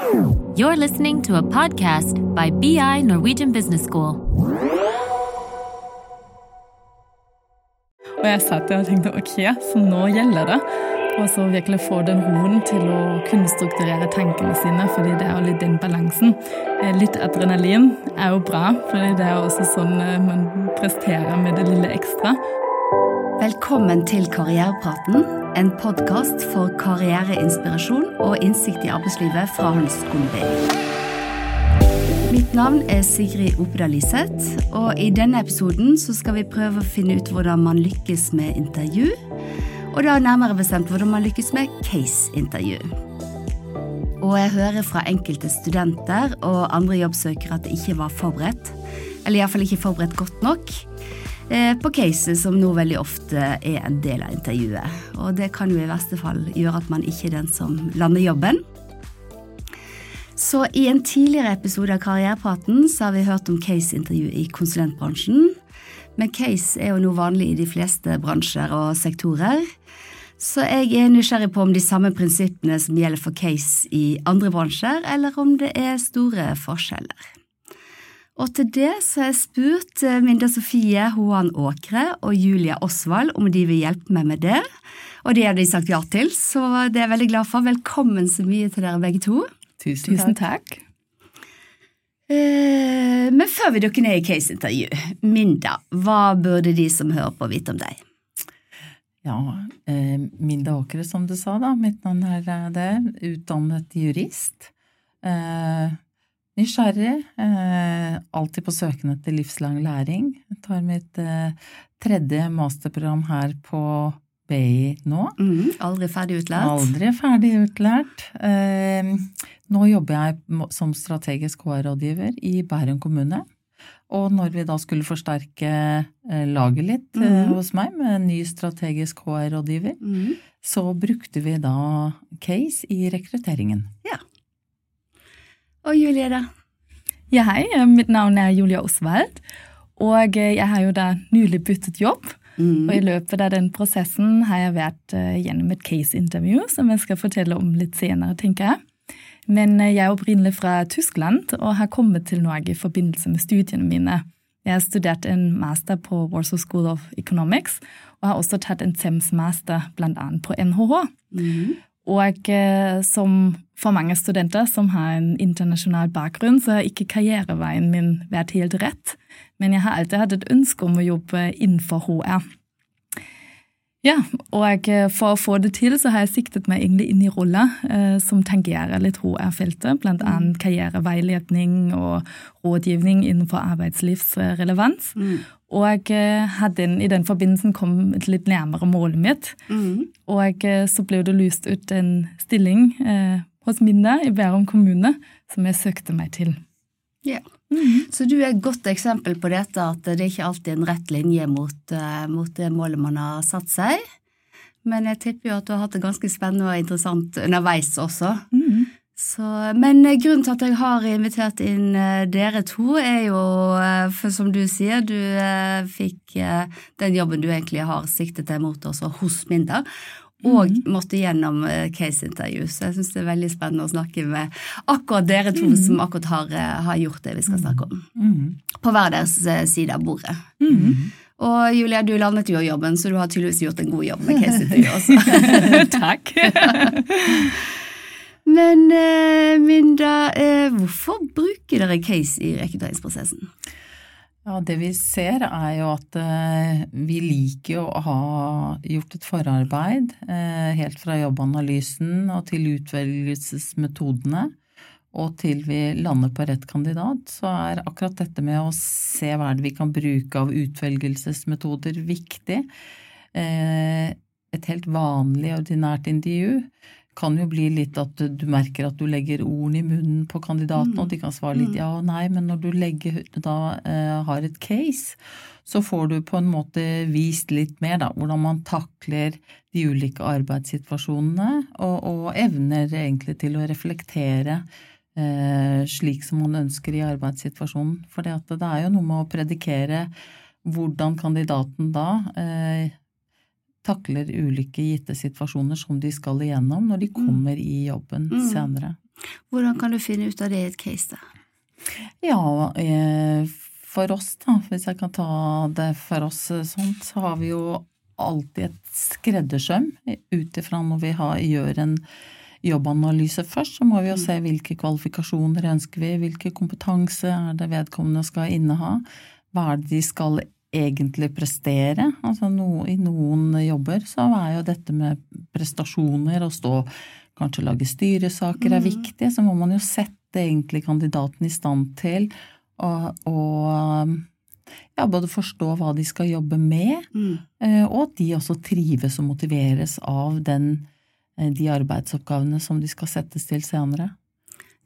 You're listening to a podcast by BI Norwegian Business School. Og jeg satt der og tenkte ok, så nå gjelder det. Og så virkelig få den roen til å kunne strukturere tankene sine, fordi det er jo litt den balansen. Eh, Litt adrenalin er jo bra, fordi det er også sånn eh, man presterer med det lille ekstra. Velkommen til Karrierepraten, en podkast for karriereinspirasjon og innsikt i arbeidslivet fra Hans BI. Mitt navn er Sigrid Opedal Liseth, og i denne episoden skal vi prøve å finne ut hvordan man lykkes med intervju, og da nærmere bestemt hvordan man lykkes med case-intervju. Og jeg hører fra enkelte studenter og andre jobbsøkere at det ikke var forberedt, eller iallfall ikke forberedt godt nok, på cases som nå veldig ofte er en del av intervjuet. Og det kan jo i verste fall gjøre at man ikke er den som lander jobben. Så i en tidligere episode av Karrierepraten så har vi hørt om case-intervju i konsulentbransjen. Men case er jo nå vanlig i de fleste bransjer og sektorer. Så jeg er nysgjerrig på om de samme prinsippene som gjelder for case i andre bransjer, eller om det er store forskjeller. Og til det så har jeg spurt eh, Minda Sofie Hoan Åkre og Julia Osvald om de vil hjelpe meg med det. Og det har de sagt ja til, så det er jeg veldig glad for. Velkommen så mye til dere begge to. Tusen, Tusen takk. Eh, men før vi dukker ned i case-intervju, Minda, hva burde de som hører på vite om deg? Ja, eh, Minda Åkre, som du sa, da. Mitt navn er det. Utdannet jurist. Eh, nysgjerrig. Eh, alltid på søken etter livslang læring. Jeg tar mitt eh, tredje masterprogram her på BI nå. Mm, aldri ferdig utlært? Aldri ferdig utlært. Eh, nå jobber jeg som strategisk HR-rådgiver i Bærum kommune. Og når vi da skulle forsterke eh, laget litt eh, Mhm. hos meg med en ny strategisk HR-rådgiver, Mm. så brukte vi da case i rekrutteringen. Og Julie, da? Ja, hei, eh, mitt navn er Julia Osvald, og eh, jeg har jo da nylig byttet jobb. Mm. Og i løpet av den prosessen har jeg vært eh, gjennom et case-intervju, som jeg skal fortelle om litt senere, tenker jeg. Men jeg er opprinnelig fra Tyskland og har kommet til Norge i forbindelse med studiene mine. Jeg har studert en master på Warsaw School of Economics, og har også tatt en SEMS-master bl.a. på NHH. Mm. Og eh, som for mange studenter som har en internasjonal bakgrunn, så har ikke karriereveien min vært helt rett. Men jeg har alltid hatt et ønske om å jobbe innenfor HR. Ja, og for å få det til så har jeg siktet meg egentlig inn i roller eh, som tangerer litt HR-feltet, bl.a. karriereveiledning og rådgivning innenfor arbeidslivsrelevans. Mm. Og eh, den, i den forbindelsen kommet litt nærmere målet mitt. Mm. Og eh, så ble det lyst ut en stilling eh, hos Minda i Bærum kommune, som jeg søkte meg til. Ja. Så du er et godt eksempel på dette, at det er ikke alltid en rett linje mot, eh, mot det målet man har satt seg. Men jeg tipper jo at du har hatt det ganske spennende og interessant underveis også. Så, men eh, grunnen til at jeg har invitert inn eh, dere to, er jo, for som du sier, du fikk den jobben du egentlig har siktet deg mot også hos Minda, og måtte gjennom eh, case-intervju. Så jeg syns det er veldig spennende å snakke med akkurat dere to som akkurat har, eh, har gjort det vi skal snakke om. Mm. På hver deres eh, side av bordet. Og Julia, du landet jo jobben, så du har tydeligvis gjort en god jobb med case-intervju også. Takk. Men Minda, hvorfor bruker dere case i rekrutteringsprosessen? Ja, det vi ser er jo at eh, vi liker å ha gjort et forarbeid eh, helt fra jobbanalysen og til utvelgelsesmetodene og til vi lander på rett kandidat, så er akkurat dette med å se hva er det vi kan bruke av utvelgelsesmetoder viktig. Eh, et helt vanlig, ordinært intervju kan jo bli litt at du, merker at du legger ordene i munnen på kandidaten, og de kan svare litt ja og nei, men når du legger, da eh, har et case, så får du på en måte vist litt mer, da, hvordan man takler de ulike arbeidssituasjonene, og, og evner egentlig til å reflektere eh, slik som man ønsker i arbeidssituasjonen. For det er jo noe med å predikere hvordan kandidaten da eh, takler ulike gitte situasjoner som de skal igjennom når de kommer i jobben Mm. senere. Hvordan kan du finne ut av det i et case, da? Ja, eh, for oss da, hvis jeg kan ta det for oss eh, sånt, så har vi jo alltid et skreddersøm ut ifra når vi har, gjør en jobbanalyse først, så må vi jo se hvilke kvalifikasjoner ønsker vi, hvilke kompetanse er det vedkommende skal inneha, hva er det de skal egentlig prestere. Altså no, I noen jobber så er jo dette med prestasjoner, og stå kanskje lage styresaker er viktig, så må man jo sette egentlig kandidaten i stand til å, ja, både forstå hva de skal jobbe med, Mm. eh, og at de også trives og motiveres av den, eh, de arbeidsoppgavene som de skal settes til senere.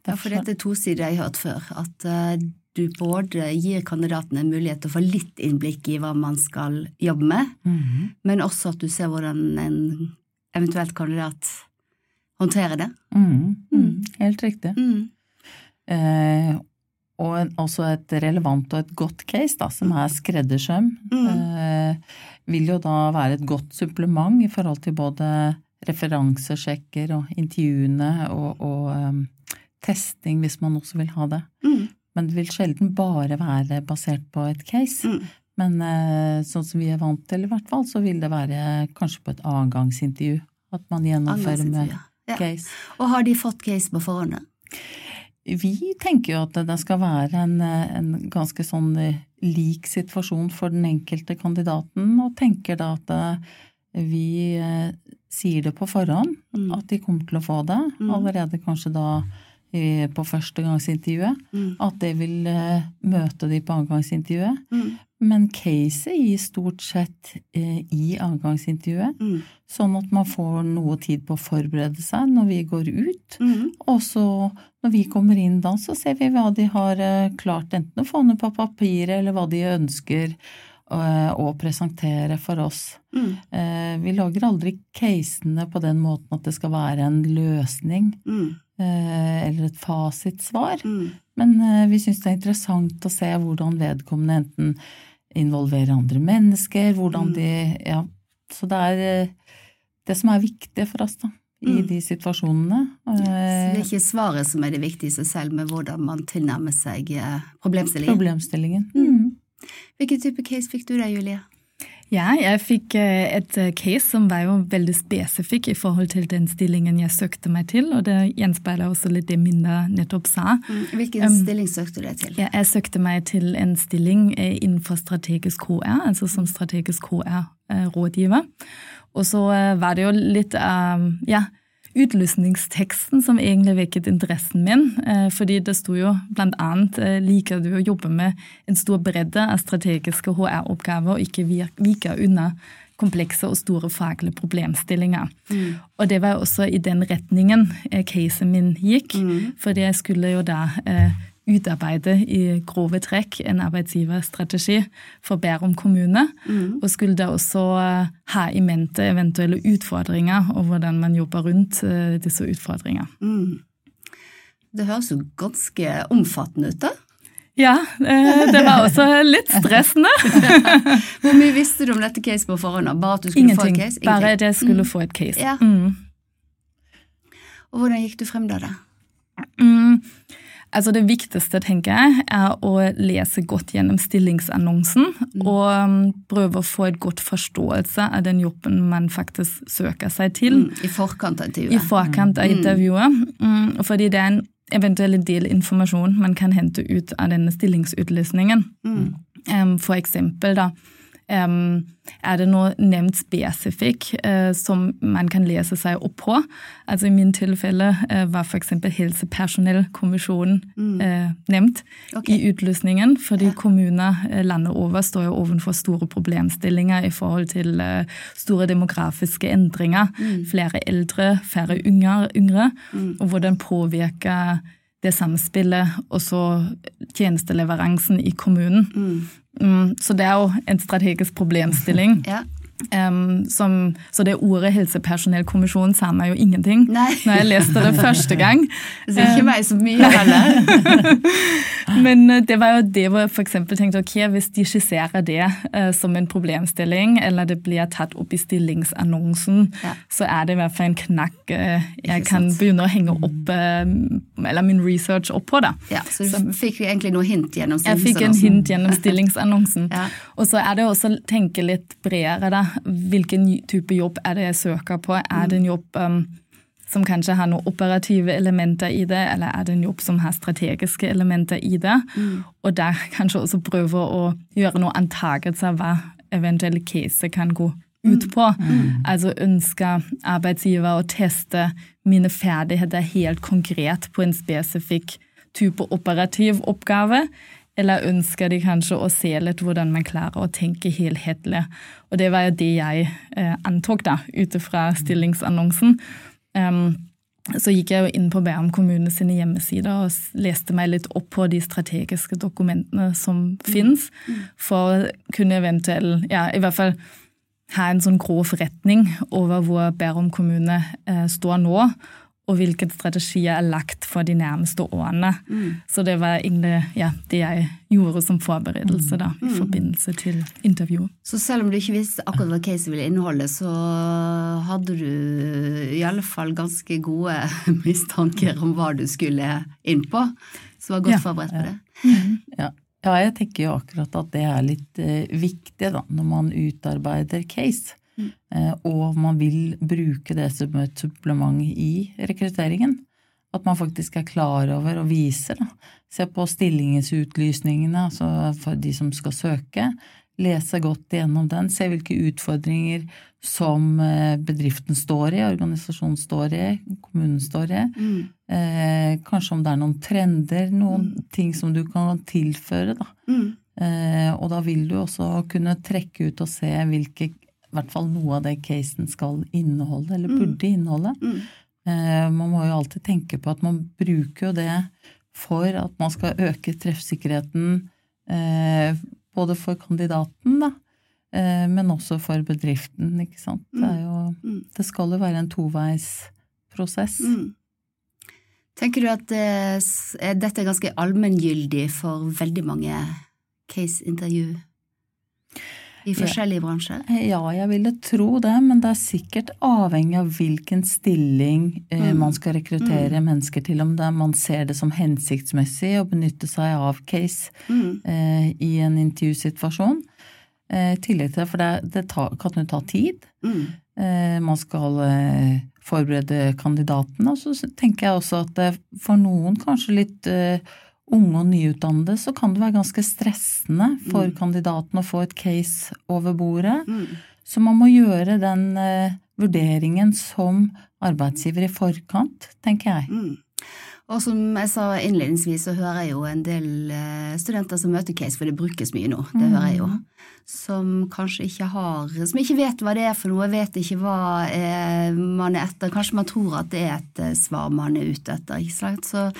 Ja, for dette er to sider jeg har hørt før. At eh, du både gir kandidatene en mulighet til å få litt innblikk i hva man skal jobbe med, Mhm. men også at du ser hvordan en eventuelt kandidat håndterer det. Mhm. Mm. Helt riktig. Mm. Eh, og også et relevant og et godt case, da, som er skreddersøm, Mm. eh, vil jo da være et godt supplement i forhold til både referansesjekker og intervjuene og, og um, testing, hvis man også vil ha det. Mm. Men det vil sjelden bare være basert på et case. Mm. Men eh, sånn som vi er vant til, i hvert fall, så vil det være kanskje på et annengangsintervju at man gjennomfører med. Ja. case. Og har de fått case på forhånd? Vi tenker jo at det skal være en, en ganske sånn eh, lik situasjon for den enkelte kandidaten, og tenker da at eh, vi sier det på forhånd, Mm. at de kommer til å få det, Mm. allerede kanskje da på førstegangsintervjuet, Mm. at det vil eh, møte de på anngangsintervjuet. Mm. Men caset gir stort sett eh, i avgangsintervjuet, Mm. sånn at man får noe tid på å forberede seg når vi går ut. Mm. Og så når vi kommer inn da, så ser vi hva de har eh, klart enten å få ned på papiret, eller hva de ønsker å presentere for oss. Mm. Vi lager aldri casene på den måten at det skal være en løsning Mm. Eh, eller et fasitsvar. Mm. Men eh, vi syns det er interessant å se hvordan vedkommende enten involverer andre mennesker, hvordan Mm. de Ja. Så det er eh, det som er viktig for oss, da, i Mm. de situasjonene. Så det er ikke svaret som er det seg selv, men hvordan man tilnærmer seg problemstillingen. Problemstillingen. Mm. Mm. Hvilken type case fikk du da, Julie? Ja, jeg fikk eh, et eh, case som var jo veldig spesifikk i forhold til den stillingen jeg søkte meg til, og det gjenspeiler også litt det Minda nettopp sa. Hvilken Um, stilling søkte du deg til? Ja, jeg søkte meg til en stilling eh, innenfor strategisk HR, altså som strategisk HR-rådgiver. Og så var det jo litt av ja, utlysningsteksten som egentlig vekket interessen min. eh, Fordi det sto jo annet eh, liker du å jobbe med en stor bredde av strategiske HR-oppgaver og ikke vike unna komplekse og store faglige problemstillinger. Og det var jo også i den retningen eh, casen min gikk. Fordi jeg skulle jo da eh, utarbeide i grove trekk en arbeidsgiverstrategi for Bærum kommune. Og skulle da også eh, ha i mente eventuelle utfordringer og hvordan man jobber rundt eh, disse utfordringene. Mm. Det høres jo ganske omfattende ut, da. Ja, eh, det var også litt stressende. Hvor mye visste du om dette case på forhånd? Bare at du skulle Ingenting. få et case? Bare at jeg skulle få et case. Ja. Mm. Og hvordan gikk du frem da? da? Mm. Altså Det viktigste tenker jeg, er å lese godt gjennom stillingsannonsen og um, prøve å få et godt forståelse av den jobben man faktisk søker seg til Mm. I forkant av i forkant av intervjuet. Mm, fordi det er en eventuell del informasjon man kan hente ut av denne stillingsutlysningen. Mm. Um, for eksempel da, er det noe nevnt spesifikk eh, som man kan lese seg opp på. Altså I min tilfelle eh, var eksempel Helsepersonellkommisjonen eh, nevnt okay. i utlysningen, fordi kommuner eh, landet over står jo overfor store problemstillinger i forhold til store demografiske endringer. Flere eldre, færre yngre, yngre og hvordan påvirker det samspillet og så tjenesteleveransen i kommunen. Mm, så det er jo en strategisk problemstilling. Ja. Um, som, så det ordet helsepersonellkommisjon sa meg jo ingenting Nei. når jeg leste det første gang. Det ikke meg så mye heller. Men eh, det var jo det hvor jeg f.eks. tenkte ok, hvis de skisserer det uh, som en problemstilling, eller det blir tatt opp i stillingsannonsen, Ja. så er det i hvert fall en knakk uh, jeg kan begynne å henge opp uh, eller min research opp på. da. Ja, så du fikk vi egentlig noe hint gjennom Jeg fikk en hint gjennom stillingsannonsen. Ja. Og så er det også å tenke litt bredere, da. Hvilken type jobb er det jeg søker på? Er det en jobb um, som kanskje har noen operative elementer i det, eller er det en jobb som har strategiske elementer i det? Og der kanskje også prøve å gjøre noen antakelser hva eventuelle caser kan gå ut på. Altså ønsker arbeidsgiver å teste mine ferdigheter helt konkret på en spesifikk type operativ oppgave, eller ønsker de kanskje å se litt hvordan man klarer å tenke helhetlig. Og det var jo det jeg eh, antok da, ut fra stillingsannonsen. Um, så gikk jeg jo inn på Bærum kommune sine hjemmesider og leste meg litt opp på de strategiske dokumentene som finnes, for å kunne eventuelt, ja, i hvert fall ha en sånn grov retning over hvor Bærum kommune eh, står nå, og hvilke strategier er lagt for de nærmeste årene. Så det var egentlig ja, det jeg gjorde som forberedelse da, i forbindelse til intervjuet. Så selv om du ikke visste akkurat hva caset ville inneholde, så hadde du i alle fall ganske gode mistanker om hva du skulle inn på. Så var godt Ja. forberedt på det. Ja. ja, jeg tenker jo akkurat at det er litt eh, viktig da, når man utarbeider case. Eh, og man vil bruke det som et supplement i rekrutteringen. At man faktisk er klar over og viser. Da. Se på stillingsutlysningene altså for de som skal søke. Lese godt gjennom den. Se hvilke utfordringer som eh, bedriften står i, organisasjonen står i, kommunen står i. Eh, kanskje om det er noen trender, noen ting som du kan tilføre. Da. Eh, og da vil du også kunne trekke ut og se hvilke hvert fall noe av det casen skal inneholde, eller burde inneholde. Eh, man må jo alltid tenke på at man bruker jo det for at man skal øke treffsikkerheten eh, både for kandidaten, da, eh, men også for bedriften, ikke sant. Det, er jo, det skal jo være en toveisprosess. Mm. Tenker du at dette er ganske allmenngyldig for veldig mange case-intervju i forskjellige bransjer? Ja, jeg ville tro det, men det er sikkert avhengig av hvilken stilling eh, man skal rekruttere mennesker til. Om det, man ser det som hensiktsmessig å benytte seg av case eh, i en intervjusituasjon. Eh, I tillegg til det, for det, det ta, kan jo ta tid. Eh, man skal eh, forberede kandidatene. Og så tenker jeg også at for noen kanskje litt eh, unge og nyutdannede, så kan det være ganske stressende for kandidaten å få et case over bordet. Så man må gjøre den eh, vurderingen som arbeidsgiver i forkant, tenker jeg. Mm. Og som jeg sa innledningsvis, så hører jeg jo en del eh, studenter som møter case, for det brukes mye nå, det hører jeg jo, som kanskje ikke har Som ikke vet hva det er for noe, vet ikke hva eh, man er etter. Kanskje man tror at det er et svar man er ute etter, ikke sant. Så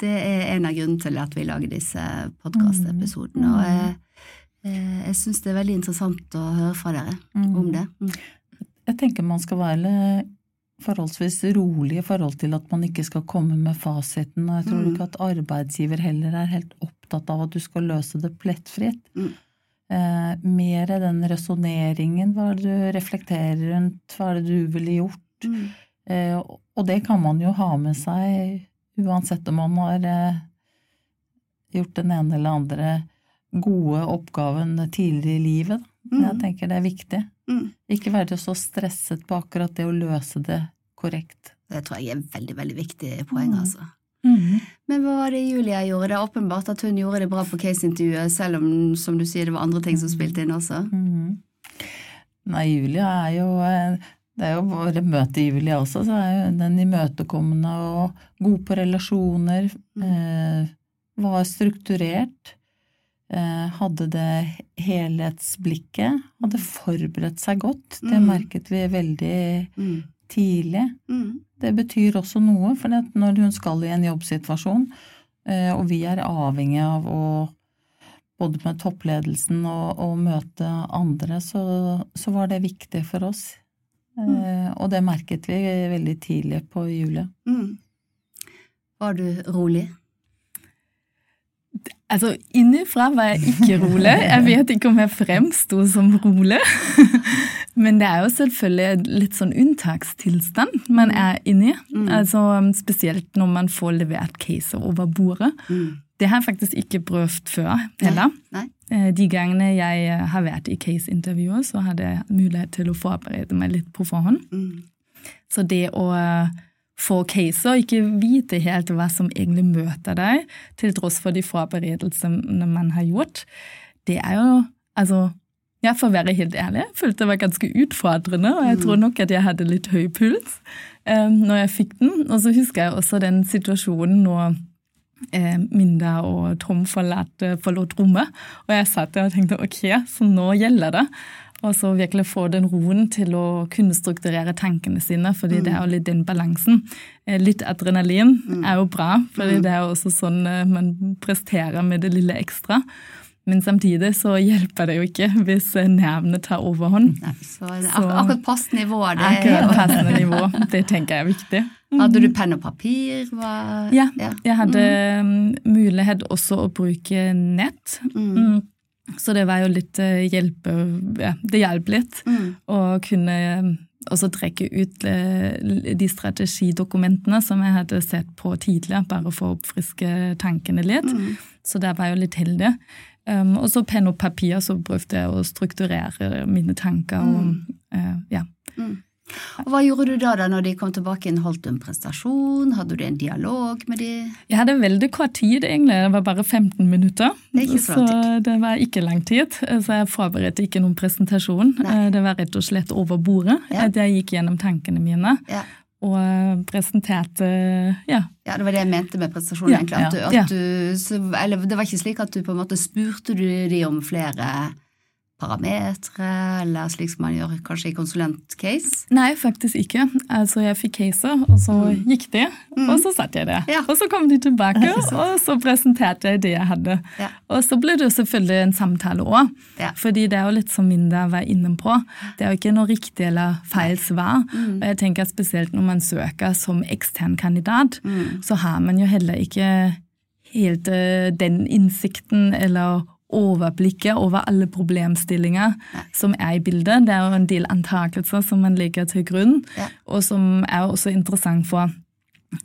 det er en av grunnene til at vi lager disse podkastepisodene. Og jeg, eh, jeg syns det er veldig interessant å høre fra dere om det. Mm. Jeg tenker man skal være forholdsvis rolig i forhold til at man ikke skal komme med fasiten. Og jeg tror ikke at arbeidsgiver heller er helt opptatt av at du skal løse det plettfritt. Mm. Eh, mer den resonneringen, hva er det du reflekterer rundt, hva er det du ville gjort? Mm. Eh, og det kan man jo ha med seg uansett om man har eh, gjort den ene eller andre gode oppgaven tidligere i livet. Mm. Jeg tenker det er viktig. Mm. Ikke være så stresset på akkurat det å løse det korrekt. Det tror jeg er et veldig, veldig viktig poeng, altså. Mhm. Men hva var det Julia gjorde? Det er åpenbart at hun gjorde det bra på caseintervjuet, selv om, som du sier, det var andre ting som spilte inn også. Mhm. Nei, Julia er jo eh, Det er jo bare møtegivelig også, så er jo den imøtekommende og god på relasjoner. Eh, var strukturert. Eh, hadde det helhetsblikket. Hadde forberedt seg godt. Det Mm. merket vi veldig Mm. tidlig. Mm. Det betyr også noe, for når hun skal i en jobbsituasjon, eh, og vi er avhengig av å både med toppledelsen og, og møte andre, så, så, var det viktig for oss. Mm. Eh, og det merket vi veldig tidlig på julet. Mm. Var du rolig? Altså, innenfra var jeg ikke rolig. Jeg vet ikke om jeg fremsto som rolig. Men det er jo selvfølgelig litt sånn unntakstilstand man er inni. Mm. Altså, spesielt når man får levert caser over bordet. Mm. Det har jeg faktisk ikke prøvd før heller. Nei. Nei. Eh, de gangene jeg eh, har vært i case-intervjuer, så hadde jeg mulighet til å forberede meg litt på forhånd. Mm. Så det å eh, få caser og ikke vite helt hva som egentlig møter deg, til tross for de forberedelsene man har gjort, det er jo altså ja, For å være helt ærlig, jeg følte det var ganske utfordrende, og jeg tror nok at jeg hadde litt høy puls um, når jeg fikk den. Og så husker jeg også den situasjonen når Minda og Tom forlot, forlot rommet. Og jeg satt der og tenkte ok, så nå gjelder det. Og så virkelig få den roen til å kunne strukturere tankene sine, fordi mm. det er jo litt den balansen. Eh, litt adrenalin mm. er jo bra, fordi mm. det er jo også sånn eh, man presterer med det lille ekstra. Men samtidig så hjelper det jo ikke hvis nervene tar overhånd. Nei, så, så akkurat passende nivå. Det, akkurat passende nivå, det tenker jeg er viktig. Hadde du penn og papir? Hva? Ja, jeg hadde mm. Um, mulighet også å bruke nett. Mm. mm. Så det var jo litt uh, hjelpe ja, Det hjalp litt mm. å kunne um, også trekke ut uh, de strategidokumentene som jeg hadde sett på tidligere, bare for å oppfriske tankene litt. Mm. Så der var jeg jo litt heldig. Um, og så penn og papir, så prøvde jeg å strukturere mine tanker. Og, mm. uh, ja. Og Hva gjorde du da da når de kom tilbake? inn? Holdt du en prestasjon? Hadde du en dialog med de? Jeg hadde veldig kort tid, egentlig. Det var bare 15 minutter. Det så, så det var ikke lang tid. Så jeg forberedte ikke noen presentasjon. Nei. Eh, det var rett og slett over bordet ja. jeg gikk gjennom tankene mine. Ja og eh, presenterte ja. ja. Det var det jeg mente med prestasjonen. egentlig. At du, at du, så, eller det var ikke slik at du på en måte spurte du de om flere parametere, eller slik som man gjør kanskje i konsulentcase? Nei, faktisk ikke. Altså, jeg fikk caser, og så mm. gikk de, mm. og så satt jeg det. Ja. Og så kom de tilbake, og så presenterte jeg det jeg hadde. Ja. Og så ble det jo selvfølgelig en samtale òg, ja. fordi det er jo litt som Minda var inne på. Det er jo ikke noe riktig eller feil svar. Mm. Og jeg tenker spesielt når man søker som ekstern kandidat, mm. så har man jo heller ikke helt uh, den innsikten eller overblikket over alle problemstillinger ja. som er i bildet. Det er jo en del antakelser som man legger til grunn, ja. og som er også interessant for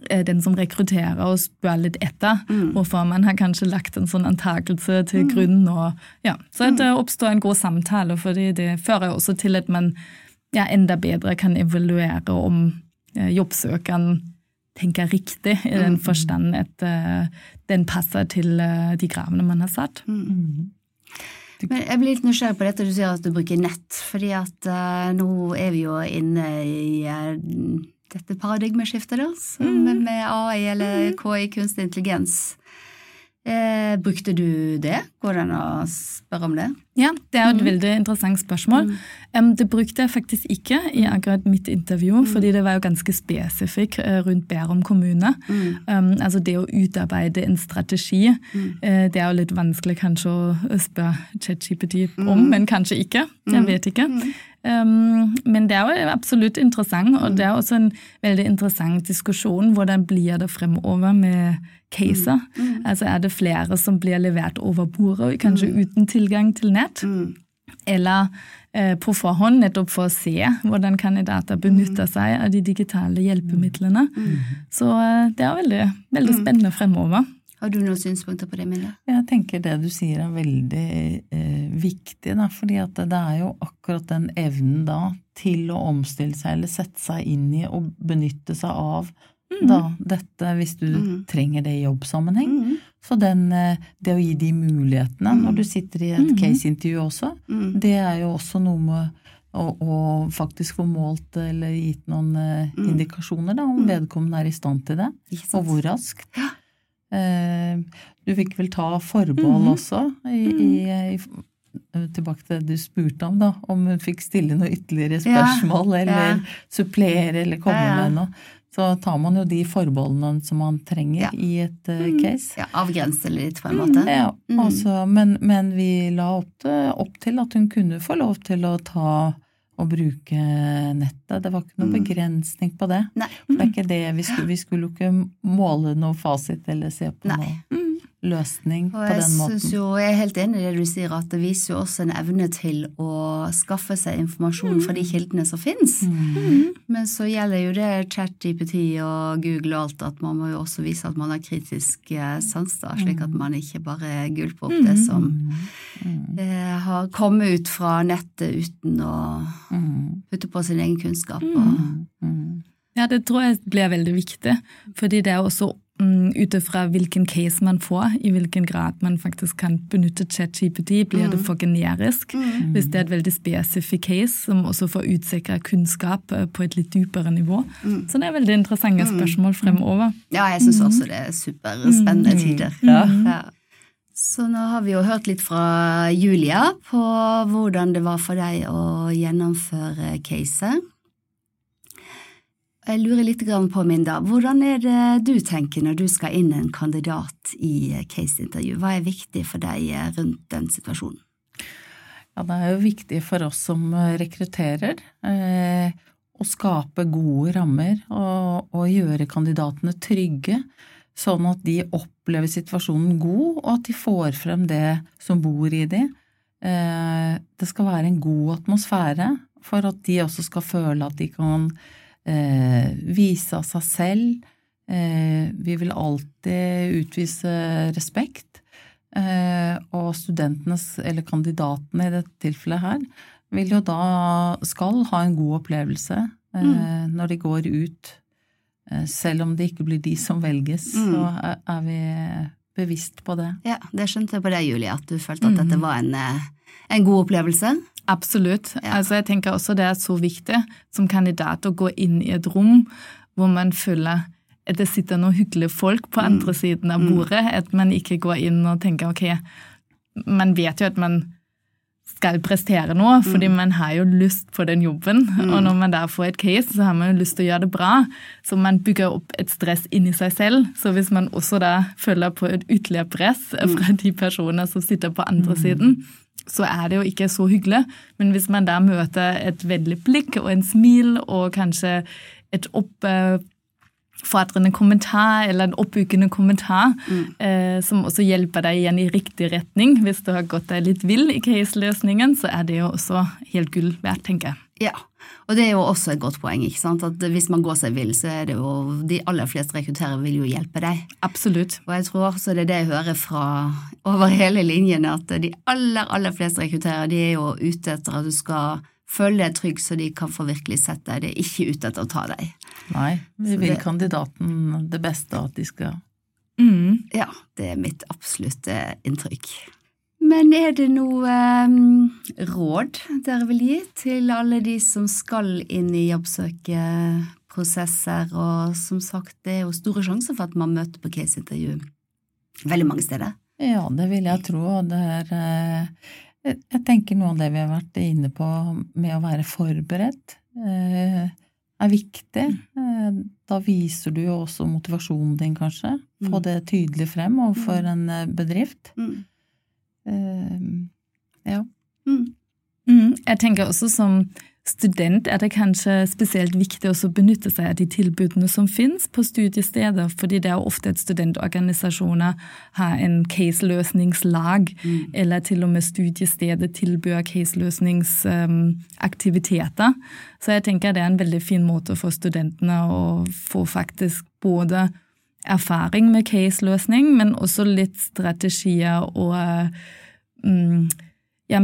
eh, den som rekrutterer og spør litt etter mm. hvorfor man har kanskje lagt en sånn antakelse til mm. grunn. Og, ja. Så at det oppstår en god samtale, for det fører også til at man ja, enda bedre kan evaluere om eh, jobbsøkeren tenker riktig, i den mm. forstand at uh, den passer til uh, de kravene man har satt. Mm. mm. Men jeg blir litt nysgjerrig på dette du sier at du bruker nett, fordi at uh, nå er vi jo inne i dette paradigmeskiftet, da, mm. med AI eller mm. KI, kunstig intelligens. Eh, brukte du det? Går det an å spørre om det? Ja, det er et mm. veldig interessant spørsmål. Mm. Um, det brukte jeg faktisk ikke i mm. akkurat mitt intervju, mm. fordi det var jo ganske spesifikk uh, rundt Bærum kommune. Mm. Um, altså det å utarbeide en strategi, uh, det er jo litt vanskelig kanskje å spørre ChatGPT om, men kanskje ikke. Jeg vet ikke. Men det er jo absolutt interessant, og det er også en veldig interessant diskusjon. Hvordan blir det fremover med caser? Mm. Mm. Altså Er det flere som blir levert over bordet, kanskje mm. uten tilgang til nett? Mm. Eller eh, på forhånd, nettopp for å se hvordan kandidater benytter mm. seg av de digitale hjelpemidlene. Mm. Så eh, det er veldig, veldig spennende fremover. Har du noen synspunkter på det, Mille? Jeg tenker det du sier er veldig eh, viktig. Da, fordi det er jo akkurat den evnen da til å omstille seg eller sette seg inn i og benytte seg av mm. da dette hvis du mm. trenger det i jobbsammenheng. Mm. Så den, eh, det å gi de mulighetene når mm. du sitter i et mm. case-intervju også, det er jo også noe med og, faktisk få målt eller gitt noen mm. indikasjoner da, om vedkommende er i stand til det, og hvor raskt. Ja. Eh, du fikk vel ta forbehold mm. også i, i, i, tilbake til det du spurte om, da, om hun fikk stille noe ytterligere spørsmål ja, eller ja. supplere eller komme ja, med noe. så tar man jo de forbeholdene som man trenger i et eh, Mm. case. Ja, Avgrense litt, på en måte. Ja, Mm. altså, men, men vi la opp, opp til at hun kunne få lov til å ta og bruke nettet. Det var ikke noe Mm. begrensning på det. Nei. For det er ikke det, vi skulle, vi skulle jo ikke måle noe fasit eller se på Nei. noe løsning på den måten. synes jo, jeg er helt enig i det du sier, at det viser jo også en evne til å skaffe seg informasjon fra de kildene som finnes. Mm. Men så gjelder jo det ChatGPT og Google og alt, at man må jo også vise at man har kritisk eh, sans, da, slik at man ikke bare gulper opp det som Mm. eh, har kommet ut fra nettet uten å Mm. putte på sin egen kunnskap. Og, Mm. Ja, det tror jeg blir veldig viktig, fordi det er også mm, ut ifra hvilken case man får, i hvilken grad man faktisk kan benytte ChatGPT, blir det for generisk. Hvis det er et veldig spesifikk case som også får utsikra kunnskap eh, på et litt dypere nivå. Så det er veldig interessante spørsmål fremover. ja, jeg syns også det er superspennende tider. Ja. Så nå har vi jo hørt litt fra Julia på hvordan det var for deg å gjennomføre caset. Jeg lurer litt på, Minda, hvordan er det du tenker når du skal inn en kandidat i caseintervju? Hva er viktig for deg rundt den situasjonen? Ja, det er jo viktig for oss som rekrutterer eh, å skape gode rammer og, og gjøre kandidatene trygge, sånn at de opplever situasjonen god, og at de får frem det som bor i de. Eh, det skal være en god atmosfære for at de også skal føle at de kan eh, vise av seg selv. Eh, vi vil alltid utvise respekt. Eh, og studentenes, eller kandidatene i dette tilfellet her, vil jo da skal ha en god opplevelse eh, når de går ut. Eh, selv om det ikke blir de som velges, Mm. så er, er vi bevisst på det. Ja, det skjønte jeg på deg, Julie, at du følte at dette var en, eh, en god opplevelse. Absolutt. Ja. Altså, jeg tenker også det er så viktig som kandidat å gå inn i et rom hvor man føler at det sitter noen hyggelige folk på andre siden av bordet. At man ikke går inn og tenker ok, man vet jo at man skal prestere noe, fordi man har jo lyst på den jobben. Og når man da får et case, så har man jo lyst til å gjøre det bra. Så man bygger opp et stress inni seg selv. Så hvis man også da føler på et ytterligere press fra de personer som sitter på andre siden, så er det jo ikke så hyggelig. Men hvis man da møter et vennlig blikk og en smil og kanskje et oppfordrende kommentar eller en oppbyggende kommentar, eh, som også hjelper deg igjen i riktig retning hvis du har gått deg litt vill i case-løsningen, så er det jo også helt gull verdt, tenker jeg. Ja, og det er jo også et godt poeng, ikke sant? at hvis man går seg vill, så er det jo de aller fleste rekrutterere vil jo hjelpe deg. Absolutt. Og jeg tror også det er det jeg hører fra over hele linjen, at de aller, aller fleste rekrutterere de er jo ute etter at du skal føle deg trygg så de kan få virkelig sett deg, de er ikke ute etter å ta deg. Nei, vi vil det- kandidaten det beste, at de skal Mm. Ja, det er mitt absolutte inntrykk. Men er det noe eh, råd dere vil gi til alle de som skal inn i jobbsøkeprosesser, og som sagt, det er jo store sjanser for at man møter på caseintervju veldig mange steder. Ja, det vil jeg tro. og Det er eh, jeg- tenker noe av det vi har vært inne på med å være forberedt, eh, er viktig. Eh, Da viser du jo også motivasjonen din, kanskje. Få Mm. det tydelig frem overfor en eh, bedrift. Mm. Eh, Ja. Mm. Mm, jeg tenker også som student er det kanskje spesielt viktig å benytte seg av de tilbudene som finnes på studiesteder, fordi det er ofte at studentorganisasjoner har en case-løsningslag, eller til og med studiestedet tilbyr case-løsningsaktiviteter. Så jeg tenker det er en veldig fin måte for studentene å få faktisk både erfaring med case-løsning, men også litt strategier og mm, ja,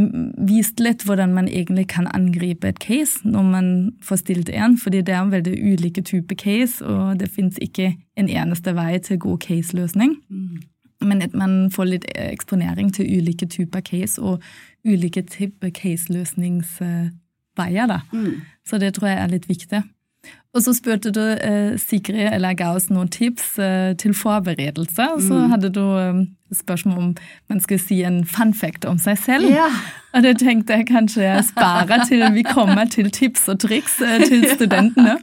vist litt hvordan man egentlig kan angripe et case når man får stilt en, fordi det er en veldig ulike typer case, og det finnes ikke en eneste vei til god case-løsning. Men at man får litt eksponering til ulike typer case og ulike typer case-løsningsveier. da. Så det tror jeg er litt viktig. Og så spurte du eh, Sigrid eller ga oss noen tips eh, til forberedelse. Og så hadde du eh, spørsmål om man skulle si en fun fact om seg selv. Ja. Og det tenkte jeg kanskje jeg sparer til vi kommer til tips og triks eh, til studentene.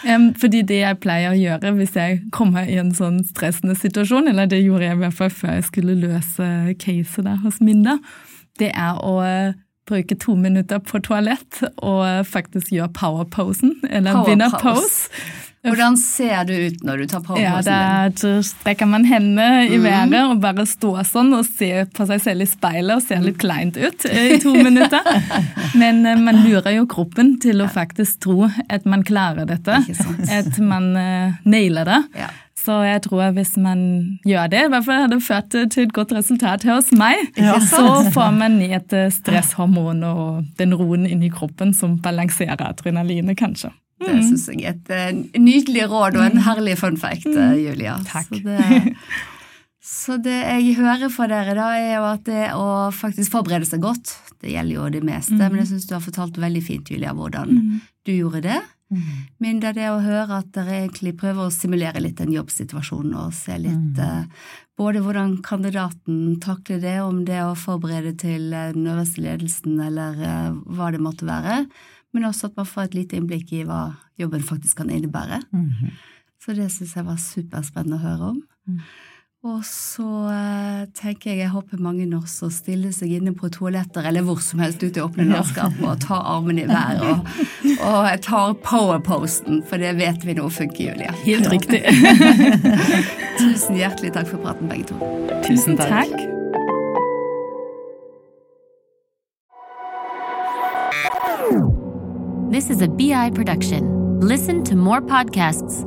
Um, fordi det jeg pleier å gjøre hvis jeg kommer i en sånn stressende situasjon, eller det gjorde jeg i hvert fall før jeg skulle løse caset der hos Minda, det er å uh, bruke to minutter på toalett og faktisk gjøre powerposen, eller Power vinnerpose. Hvordan ser du ut når du tar Ja, powerposen din? Da strekker man hendene i været og bare står sånn og ser på seg selv i speilet og ser litt kleint ut eh, i to minutter. Men eh, man lurer jo kroppen til å faktisk tro at man klarer dette. At man eh, nailer det. Ja. Så jeg tror at hvis man gjør det, i hvert fall har det ført til et godt resultat her hos meg, så får man ned eh, stresshormon og den roen inni kroppen som balanserer adrenalinet, kanskje. Det syns jeg er et eh, nydelig råd og en herlig fun fact, eh, Julia. Takk. Så det, så det jeg hører fra dere, da, er jo at det å faktisk forberede seg godt, det gjelder jo det meste, men jeg syns du har fortalt veldig fint, Julia, hvordan du gjorde det. Men det er det å høre at dere egentlig prøver å simulere litt en jobbsituasjon og se litt eh, både hvordan kandidaten takler det, om det å forberede til eh, den øverste ledelsen eller uh, hva det måtte være, men også at man får et lite innblikk i hva jobben faktisk kan innebære. Mm. Så det syns jeg var superspennende å høre om. Og så eh, tenker jeg jeg håper mange også stiller seg inne på toaletter eller hvor som helst ute i åpne landskap og tar armene i været og, og tar powerposten, for det vet vi nå funker, Julia. Helt riktig. Tusen hjertelig takk for praten, begge to. Tusen takk. This is a BI production. Listen to more podcasts.